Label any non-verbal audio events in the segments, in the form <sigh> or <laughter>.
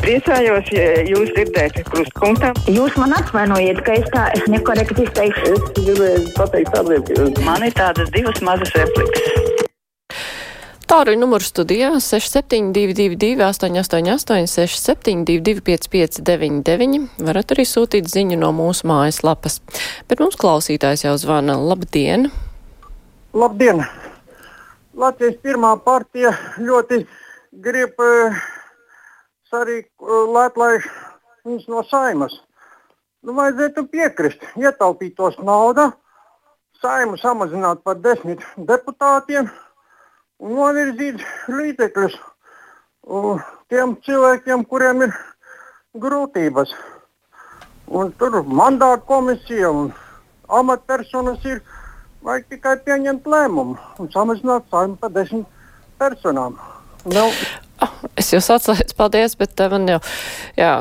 Priecājos, ja jūs dzirdēt krustpunktā. Jūs man atvainojiet, ka es tā es nekorekti izteikšu. Es gribēju pateikt tādiem, Man ir tādas divas mazas replikas. Tāruņa numurs studijā 6722, 888, 672, 559, varat arī sūtīt ziņu no mūsu mājaslapas. Bet mums klausītājs jau zvana. Labdien! Labdien! Latvijas pirmā partija ļoti grib uh, arī lēt, lai viņas no saimas. Nu, vajadzētu piekrist, ietaupītos nauda, saimu samazināt par desmit deputātiem un novirzīt līdzekļus tiem cilvēkiem, kuriem ir grūtības. Un tur mandāta komisija un amatpersonas ir. Vajag tikai pieņemt lēmumu un samazināt saimu par desmit personām. Nu, es jūs atslēdzu, paldies, bet man jau, jā,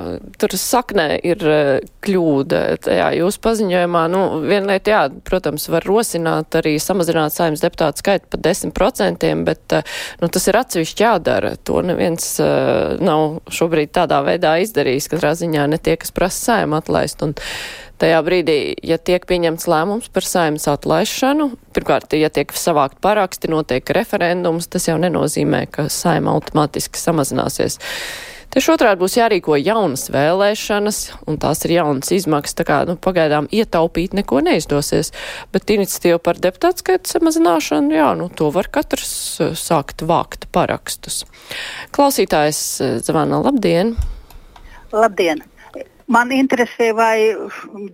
tur saknē ir uh, kļūda. Jā, jūs paziņojumā, nu, viena lieta, jā, protams, var rosināt arī samazināt saimnes deputātu skaitu par 10%, bet, uh, nu, tas ir atsevišķi jādara. To neviens uh, nav šobrīd tādā veidā izdarījis, katrā ziņā ne tie, kas prasa saimu atlaist. Un, tajā brīdī, ja tiek pieņemts lēmums par saimnes atlaišanu, pirmkārt, ja tiek savākt paraksti, notiek referendums, tas jau nenozīmē, ka saima automātiski samazināsies. Tieši otrādi būs jārīko jaunas vēlēšanas, un tās ir jaunas izmaksas, tā kā, nu, pagaidām ietaupīt neko neizdosies, bet iniciatīva par deputātu skaitu samazināšanu, jā, nu, to var katrs uh, sākt vākt parakstus. Klausītājs uh, zvana, labdien! Labdien! Man interesē, vai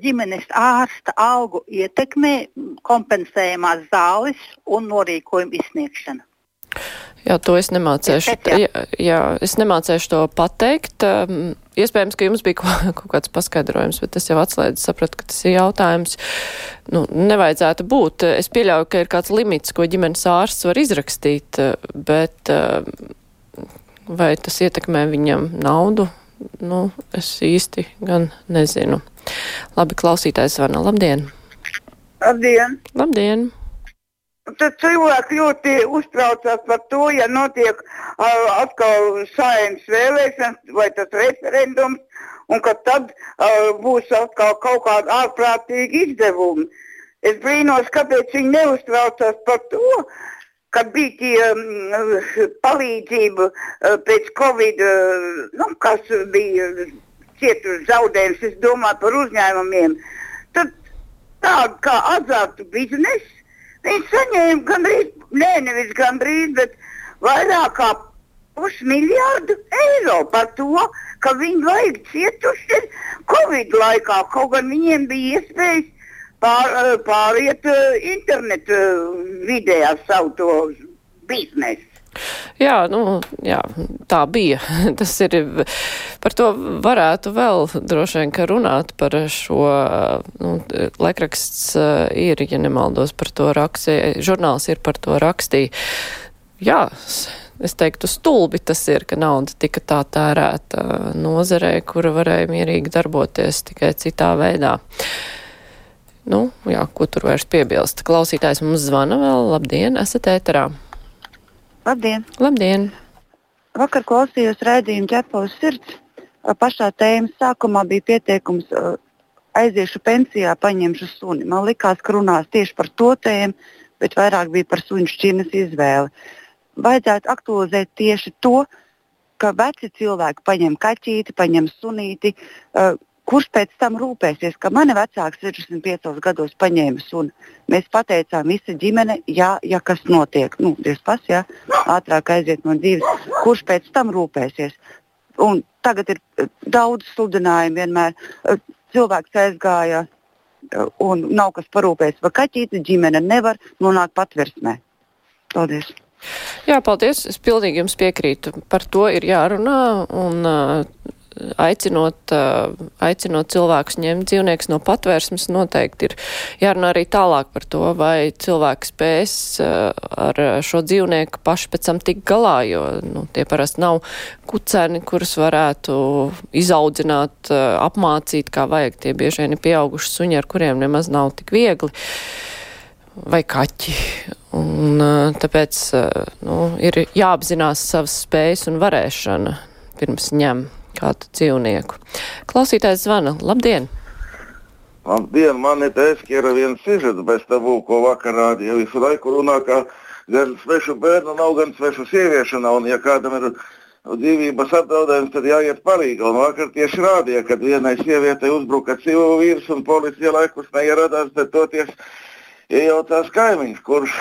ģimenes ārsta algu ietekmē kompensējumās zāles un norīkojuma izsniegšana. Jā, to es nemācēšu. Jā, jā, es nemācēšu to pateikt. Um, iespējams, ka jums bija <laughs> kaut kāds paskaidrojums, bet es jau atslēdzu, sapratu, ka tas ir jautājums. Nu, nevajadzētu būt. Es pieļauju, ka ir kāds limits, ko ģimenes ārsts var izrakstīt, bet um, vai tas ietekmē viņam naudu? Nu, es īsti gan nezinu. Labi, klausītājs Vana, labdien! Labdien! Labdien! Tad cilvēki ļoti uztraucās par to, ja notiek uh, atkal saimnes vēlēšanas vai tas referendums, un ka tad uh, būs atkal kaut kādi ārprātīgi izdevumi. Es brīnos, kāpēc viņi neuztraucās par to, kad bija tie um, palīdzība uh, pēc Covid, uh, nu, kas bija cietuši zaudējums, es domāju par uzņēmumiem, tad tādu kā azartu biznesu viņi saņēma gandrīz, nē, nevis gandrīz, bet vairāk kā pusmiljārdu eiro par to, ka viņi vajag cietuši Covid laikā, kaut gan viņiem bija iespējas pār, eh, pāriet uh, internetu vidē ar savu to biznesu. Jā, nu, jā, tā bija. <laughs> Tas ir, par to varētu vēl droši vien, ka runāt par šo, nu, laikraksts ir, ja nemaldos par to rakstīja, žurnāls ir par to rakstīja. Jā, es teiktu, stulbi tas ir, ka nauda tika tā tērēta nozarē, kura varēja mierīgi darboties tikai citā veidā. Nu, jā, ko tur vairs piebilst? Klausītājs mums zvana vēl. Labdien, esat ēterā. Labdien! Labdien! Vakar klausījos redzējumu ķepavas sirds. Pašā tēmas sākumā bija pieteikums aiziešu pensijā, paņemšu suni. Man likās, ka runās tieši par to tēmu, bet vairāk bija par suņu šķirnes izvēli. Vajadzētu aktualizēt tieši to, ka veci cilvēki paņem kaķīti, paņem sunīti, Kurš pēc tam rūpēsies, ka mani vecāki 65 gados paņēma sunu? Mēs pateicām, visa ģimene, jā, ja kas notiek, nu, Dievs pas, jā, ātrāk aiziet no dzīves. Kurš pēc tam rūpēsies? Un tagad ir eh, daudz sludinājumu vienmēr. Eh, cilvēks aizgāja eh, un nav kas parūpēs. Vai kaķīte ģimene nevar nonākt patversmē? Paldies! Jā, paldies. Es pilnīgi jums piekrītu. Par to ir jārunā. Un, uh, aicinot, aicinot cilvēkus ņemt dzīvniekus no patvērsmes, noteikti ir jārunā arī tālāk par to, vai cilvēks spēs ar šo dzīvnieku paši pēc tam tik galā, jo nu, tie parasti nav kucēni, kurus varētu izaudzināt, apmācīt, kā vajag. Tie bieži vien ir pieauguši suņi, ar kuriem nemaz nav tik viegli. Vai kaķi. Un, tāpēc nu, ir jāapzinās savas spējas un varēšana pirms ņem kādu dzīvnieku. Klausītājs zvana. Labdien! Labdien, man ir aizskara viens sižets bez tabū, ko vakar rādīja. Visu laiku runā, ka gan svešu bērnu nav, gan svešu sieviešu nav. Un, ja kādam ir dzīvības apdraudējums, tad jāiet palīdzīgā. Un vakar tieši rādīja, kad vienai sievietei uzbruka civila vīrs un policija laikus neieradās, bet toties iejautās kaimiņš, kurš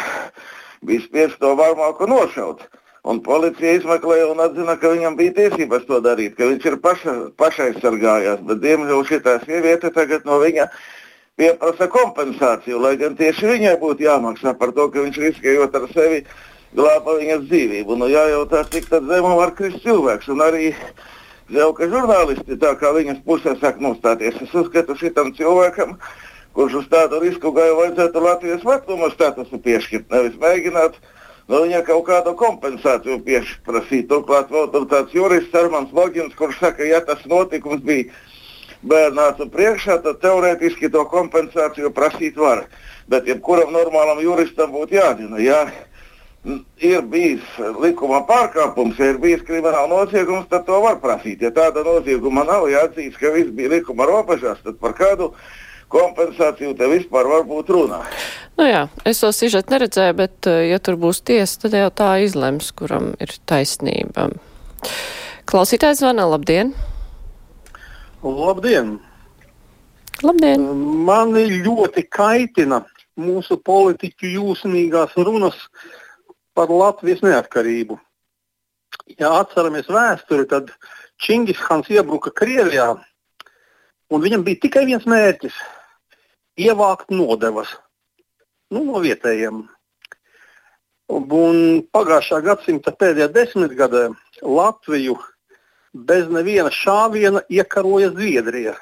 bija spiests to varmāku nošaut. Un policija izmeklēja un atzina, ka viņam bija tiesības to darīt, ka viņš ir paša, pašaizsargājās. Bet, diemžēl, šī sieviete tagad no viņa pieprasa kompensāciju, lai gan tieši viņai būtu jāmaksā par to, ka viņš riskējot ar sevi glāba viņas dzīvību. Nu, jājautā, cik zemu var krist cilvēks. Un arī jau ka žurnālisti tā kā viņas pusē sāk nostāties. Es uzskatu šitam cilvēkam, kurš uz tādu risku gāja, vajadzētu Latvijas vecuma statusu piešķirt, nevis mēģināt. Nu, viņa kaut kādu kompensāciju pieprasīja. Turklāt vēl tur tāds jurists Armāns Logins, kurš saka, ja tas notikums bija bērnācu priekšā, tad teorētiski to kompensāciju prasīt var. Bet jebkuram normālam juristam būtu jādina. Jā, ir bijis likuma pārkāpums, ja ir bijis krimināla noziegums, tad to var prasīt. Ja tāda nozieguma nav, jāatzīst, ka viss bija likuma robežās, tad par kādu kompensāciju te vispār var būt runā. Nu jā, es to sižetu neredzēju, bet eh, ja tur būs tiesa, tad jau tā izlems, kuram ir taisnība. Klausītājs zvana, labdien! Labdien! Labdien! Mani ļoti kaitina mūsu politiķu jūsmīgās runas par Latvijas neatkarību. Ja atceramies vēsturi, tad Čingis Hans iebruka Krievijā, un viņam bija tikai viens mērķis - ievākt nodevas nu, no vietējiem. Un pagājušā gadsimta pēdējā desmitgadē Latviju bez neviena šāviena iekaroja Zviedrija.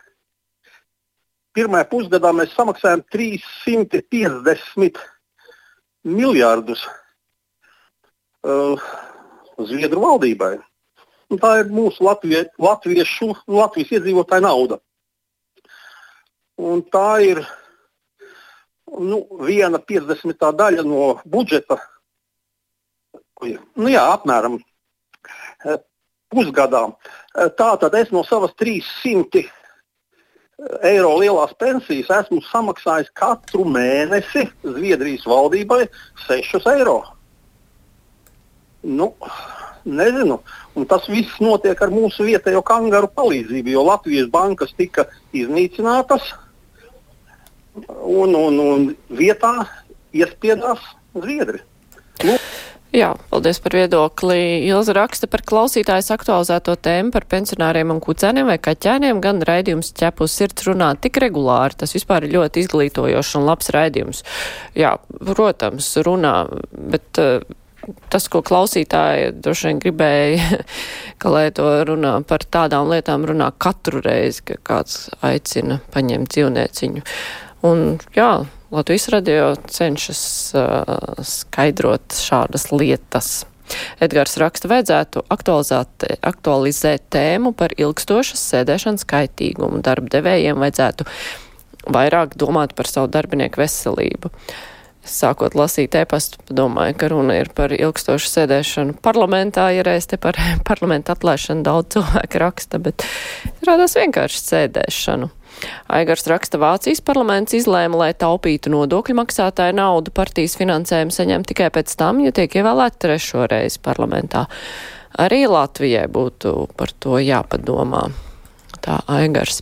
Pirmajā pusgadā mēs samaksājām 350 miljardus uh, Zviedru valdībai. Un tā ir mūsu Latvie, latviešu, Latvijas iedzīvotāju nauda. Un tā ir nu, viena 50. daļa no budžeta. Nu, jā, apmēram uh, pusgadā. Uh, tā tad es no savas 300 eiro lielās pensijas esmu samaksājis katru mēnesi Zviedrijas valdībai 6 eiro. Nu, nezinu. Un tas viss notiek ar mūsu vietējo kangaru palīdzību, jo Latvijas bankas tika iznīcinātas un, un, un vietā iespiedās Zviedri. Nu, Jā, paldies par viedokli. Ilza raksta par klausītājs aktualizēto tēmu par pensionāriem un kucēniem vai kaķēniem. Gan raidījums ķepus sirds runā tik regulāri. Tas vispār ir ļoti izglītojošs un labs raidījums. Jā, protams, runā, bet uh, tas, ko klausītāji droši vien gribēja, <laughs> ka lai to runā par tādām lietām, runā katru reizi, ka kāds aicina paņemt dzīvnieciņu. Un jā, Latvijas radio cenšas uh, skaidrot šādas lietas. Edgars raksta, vajadzētu aktualizēt tēmu par ilgstošas sēdēšanas kaitīgumu. Darba devējiem vajadzētu vairāk domāt par savu darbinieku veselību. Sākot lasīt e-pastu, domāju, ka runa ir par ilgstošu sēdēšanu parlamentā, ja reiz te par <laughs> parlamentu atlaišanu daudz cilvēku raksta, bet rādās vienkārši sēdēšanu. Aigars raksta, Vācijas parlaments izlēma, lai taupītu nodokļu maksātāju naudu partijas finansējumu saņem tikai pēc tam, ja tiek ievēlēta trešo reizi parlamentā. Arī Latvijai būtu par to jāpadomā. Tā Aigars.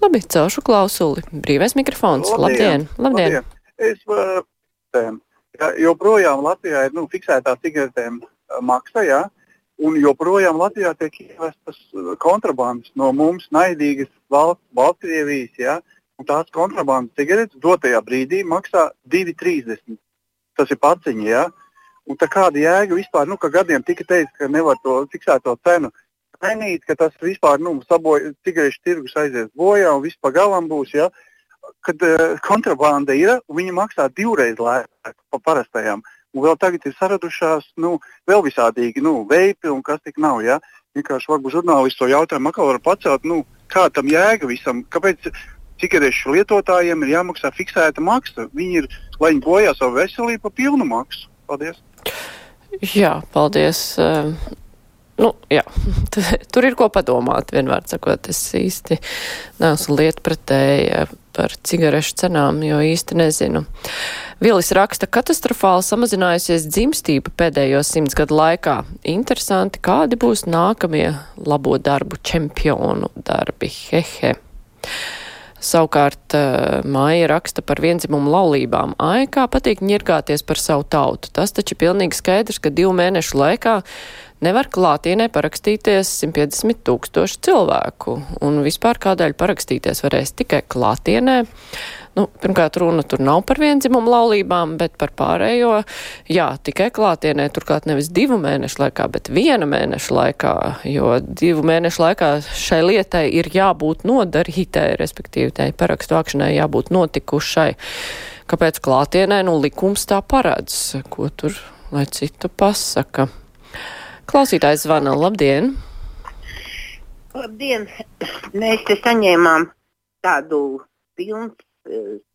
Labi, celšu klausuli. Brīvais mikrofons. Labdien! Labdien! Labdien. Es uh, cigaretēm. Ja, joprojām Latvijā ir nu, fiksētā cigaretēm maksa, ja, un joprojām Latvijā tiek ievestas kontrabandas no mums naidīgas valsts, Baltkrievijas. Ja, tās kontrabandas cigaretes dotajā brīdī maksā 2,30. Tas ir paciņa. Ja? Un tā kāda jēga vispār, nu, ka gadiem tika teikts, ka nevar to fiksēto cenu mainīt, ka tas vispār nu, saboja, cigarešu tirgus aizies bojā un viss pa galam būs. Ja? kad uh, kontrabanda ir, viņi maksā divreiz lētāk par parastajām. Un vēl tagad ir saradušās nu, vēl visādīgi nu, veipi un kas tik nav. Ja? Vienkārši varbūt žurnālisti to jautājumu atkal var pacelt, nu, kā tam jēga visam, kāpēc cigarešu lietotājiem ir jāmaksā fiksēta maksa. Viņi ir, lai viņi bojā savu veselību, pa pilnu maksu. Paldies! Jā, paldies. Nu, jā, <laughs> tur ir ko padomāt, vienmēr sakot, es īsti neesmu lietpratēja par cigarešu cenām, jo īsti nezinu. Vilis raksta, katastrofāli samazinājusies dzimstība pēdējo simts gadu laikā. Interesanti, kādi būs nākamie labo darbu čempionu darbi. Hehe. Savukārt Māja raksta par vienzimumu laulībām. Ai, kā patīk ņirgāties par savu tautu. Tas taču pilnīgi skaidrs, ka divu mēnešu laikā nevar klātienē parakstīties 150 tūkstoši cilvēku. Un vispār kādēļ parakstīties varēs tikai klātienē. Nu, pirmkārt, runa tur nav par vienzimumu laulībām, bet par pārējo. Jā, tikai klātienē, turklāt nevis divu mēnešu laikā, bet viena mēneša laikā, jo divu mēnešu laikā šai lietai ir jābūt nodarītai, respektīvi tai parakstu vākšanai jābūt notikušai. Kāpēc klātienē, nu, likums tā paredz, ko tur, lai citu pasaka. Klausītājs zvana, labdien! Labdien! Mēs te saņēmām tādu pilnu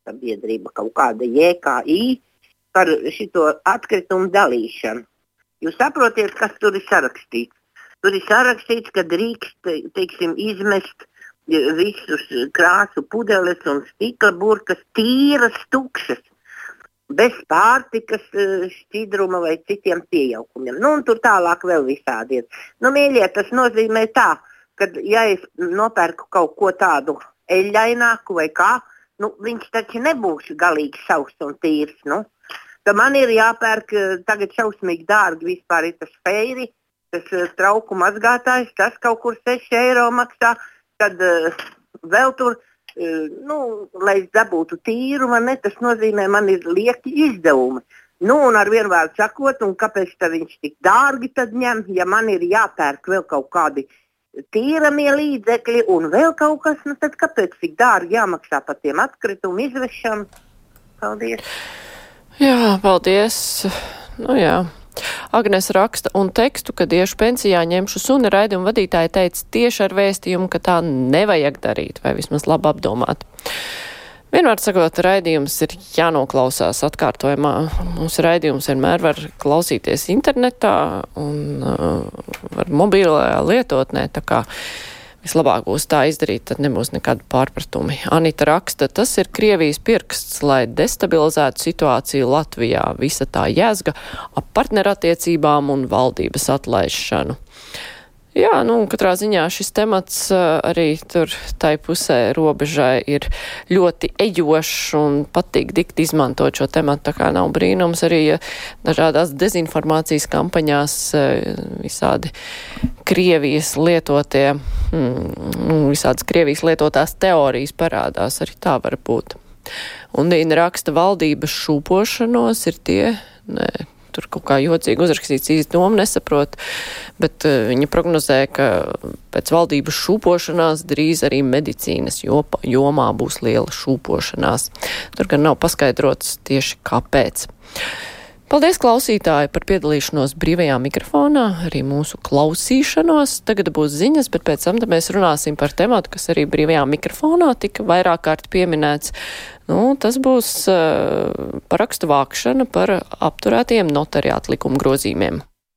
sabiedrība, kaut kāda JKI par šito atkritumu dalīšanu. Jūs saprotiet, kas tur ir sarakstīts? Tur ir sarakstīts, ka drīkst teiksim, izmest visus krāsu pudeles un stikla burkas tīras, tukšas, bez pārtikas šķidruma vai citiem pieaukumiem. Nu, tur tālāk vēl visādi ir. Nu, mīļie, tas nozīmē tā, ka ja es nopērku kaut ko tādu eļļaināku vai kā, nu, viņš taču nebūs galīgi savs un tīrs. Nu. Tad man ir jāpērk tagad šausmīgi dārgi vispār tas feiri, tas uh, trauku mazgātājs, tas kaut kur 6 eiro maksā. Tad vēl tur, nu, lai es dabūtu tīru, man ne, tas nozīmē, man ir lieki izdevumi. Nu, un ar vienu vārdu sakot, kāpēc viņš tik dārgi ņem, ja man ir jāpērk vēl kaut kādi tīramie līdzekļi un vēl kaut kas, nu tad kāpēc tik dārgi jāmaksā par tiem atkritumu izvešanu? Paldies! Jā, paldies! Nu jā. Agnes raksta un tekstu, kad iešu pensijā ņemšu suni raidījumu vadītāji teica tieši ar vēstījumu, ka tā nevajag darīt vai vismaz labi apdomāt. Vienmēr sakot, raidījums ir jānoklausās atkārtojumā. Mūsu raidījums vienmēr var klausīties internetā un uh, var mobilajā lietotnē. Vislabāk būs tā izdarīt, tad nebūs nekāda pārpratumi. Anita raksta, tas ir Krievijas pirksts, lai destabilizētu situāciju Latvijā. Visa tā jēzga ap partnerattiecībām un valdības atlaišanu. Jā, nu, katrā ziņā šis temats arī tur tai pusē robežai ir ļoti ejošs un patīk dikt izmantot šo tematu, tā kā nav brīnums arī, ja dažādās dezinformācijas kampaņās visādi Krievijas lietotie, mm, visādas Krievijas lietotās teorijas parādās, arī tā var būt. Un Dīna raksta valdības šūpošanos ir tie, nē, tur kaut kā jocīgi uzrakstīts, īsti domu nesaprot, bet uh, viņa prognozē, ka pēc valdības šūpošanās drīz arī medicīnas jopa, jomā būs liela šūpošanās. Tur gan nav paskaidrots tieši kāpēc. Paldies, klausītāji, par piedalīšanos brīvajā mikrofonā, arī mūsu klausīšanos. Tagad būs ziņas, bet pēc tam mēs runāsim par tematu, kas arī brīvajā mikrofonā tika vairāk kārt pieminēts. Nu, tas būs uh, parakstu vākšana par apturētiem notariātu likumu grozījumiem.